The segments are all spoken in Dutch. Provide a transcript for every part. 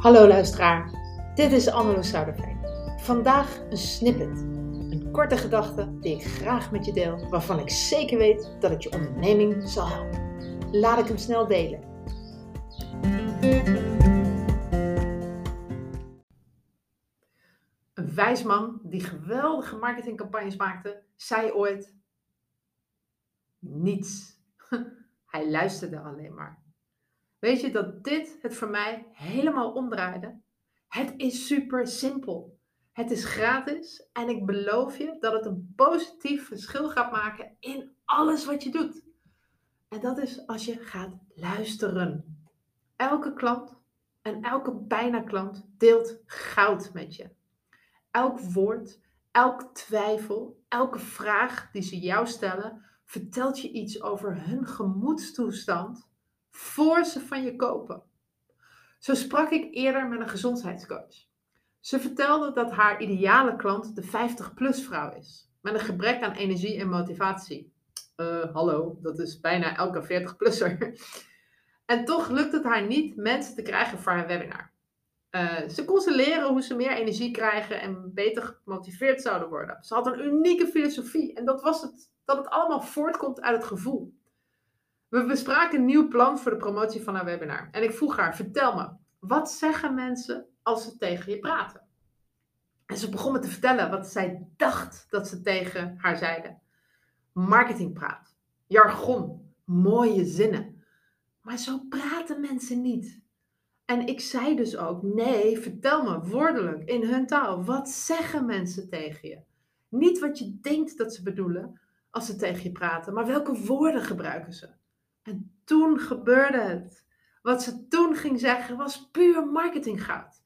Hallo luisteraar, dit is Anneloes Zuiderveen. Vandaag een snippet, een korte gedachte die ik graag met je deel, waarvan ik zeker weet dat het je onderneming zal helpen. Laat ik hem snel delen. Een wijs man die geweldige marketingcampagnes maakte, zei ooit: Niets. Hij luisterde alleen maar. Weet je dat dit het voor mij helemaal omdraaide? Het is super simpel. Het is gratis en ik beloof je dat het een positief verschil gaat maken in alles wat je doet. En dat is als je gaat luisteren. Elke klant en elke bijna klant deelt goud met je. Elk woord, elk twijfel, elke vraag die ze jou stellen, vertelt je iets over hun gemoedstoestand voor ze van je kopen. Zo sprak ik eerder met een gezondheidscoach. Ze vertelde dat haar ideale klant de 50-plus vrouw is, met een gebrek aan energie en motivatie. Uh, hallo, dat is bijna elke 40-plusser. En toch lukt het haar niet mensen te krijgen voor haar webinar. Uh, ze kon ze leren hoe ze meer energie krijgen en beter gemotiveerd zouden worden. Ze had een unieke filosofie en dat was het, dat het allemaal voortkomt uit het gevoel. We bespraken een nieuw plan voor de promotie van haar webinar. En ik vroeg haar, vertel me, wat zeggen mensen als ze tegen je praten? En ze begon me te vertellen wat zij dacht dat ze tegen haar zeiden. Marketingpraat, jargon, mooie zinnen. Maar zo praten mensen niet. En ik zei dus ook, nee, vertel me woordelijk in hun taal. Wat zeggen mensen tegen je? Niet wat je denkt dat ze bedoelen als ze tegen je praten, maar welke woorden gebruiken ze? En toen gebeurde het. Wat ze toen ging zeggen was puur marketinggoud.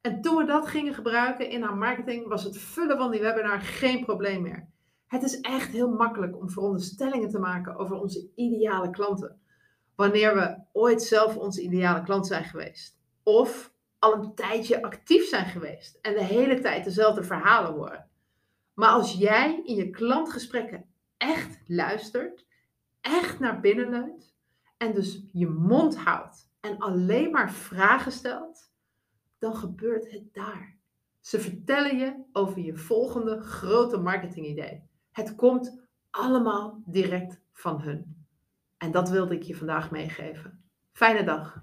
En toen we dat gingen gebruiken in haar marketing, was het vullen van die webinar geen probleem meer. Het is echt heel makkelijk om veronderstellingen te maken over onze ideale klanten. Wanneer we ooit zelf onze ideale klant zijn geweest. Of al een tijdje actief zijn geweest en de hele tijd dezelfde verhalen horen. Maar als jij in je klantgesprekken echt luistert echt naar binnen leunt en dus je mond houdt en alleen maar vragen stelt, dan gebeurt het daar. Ze vertellen je over je volgende grote marketingidee. Het komt allemaal direct van hun. En dat wilde ik je vandaag meegeven. Fijne dag.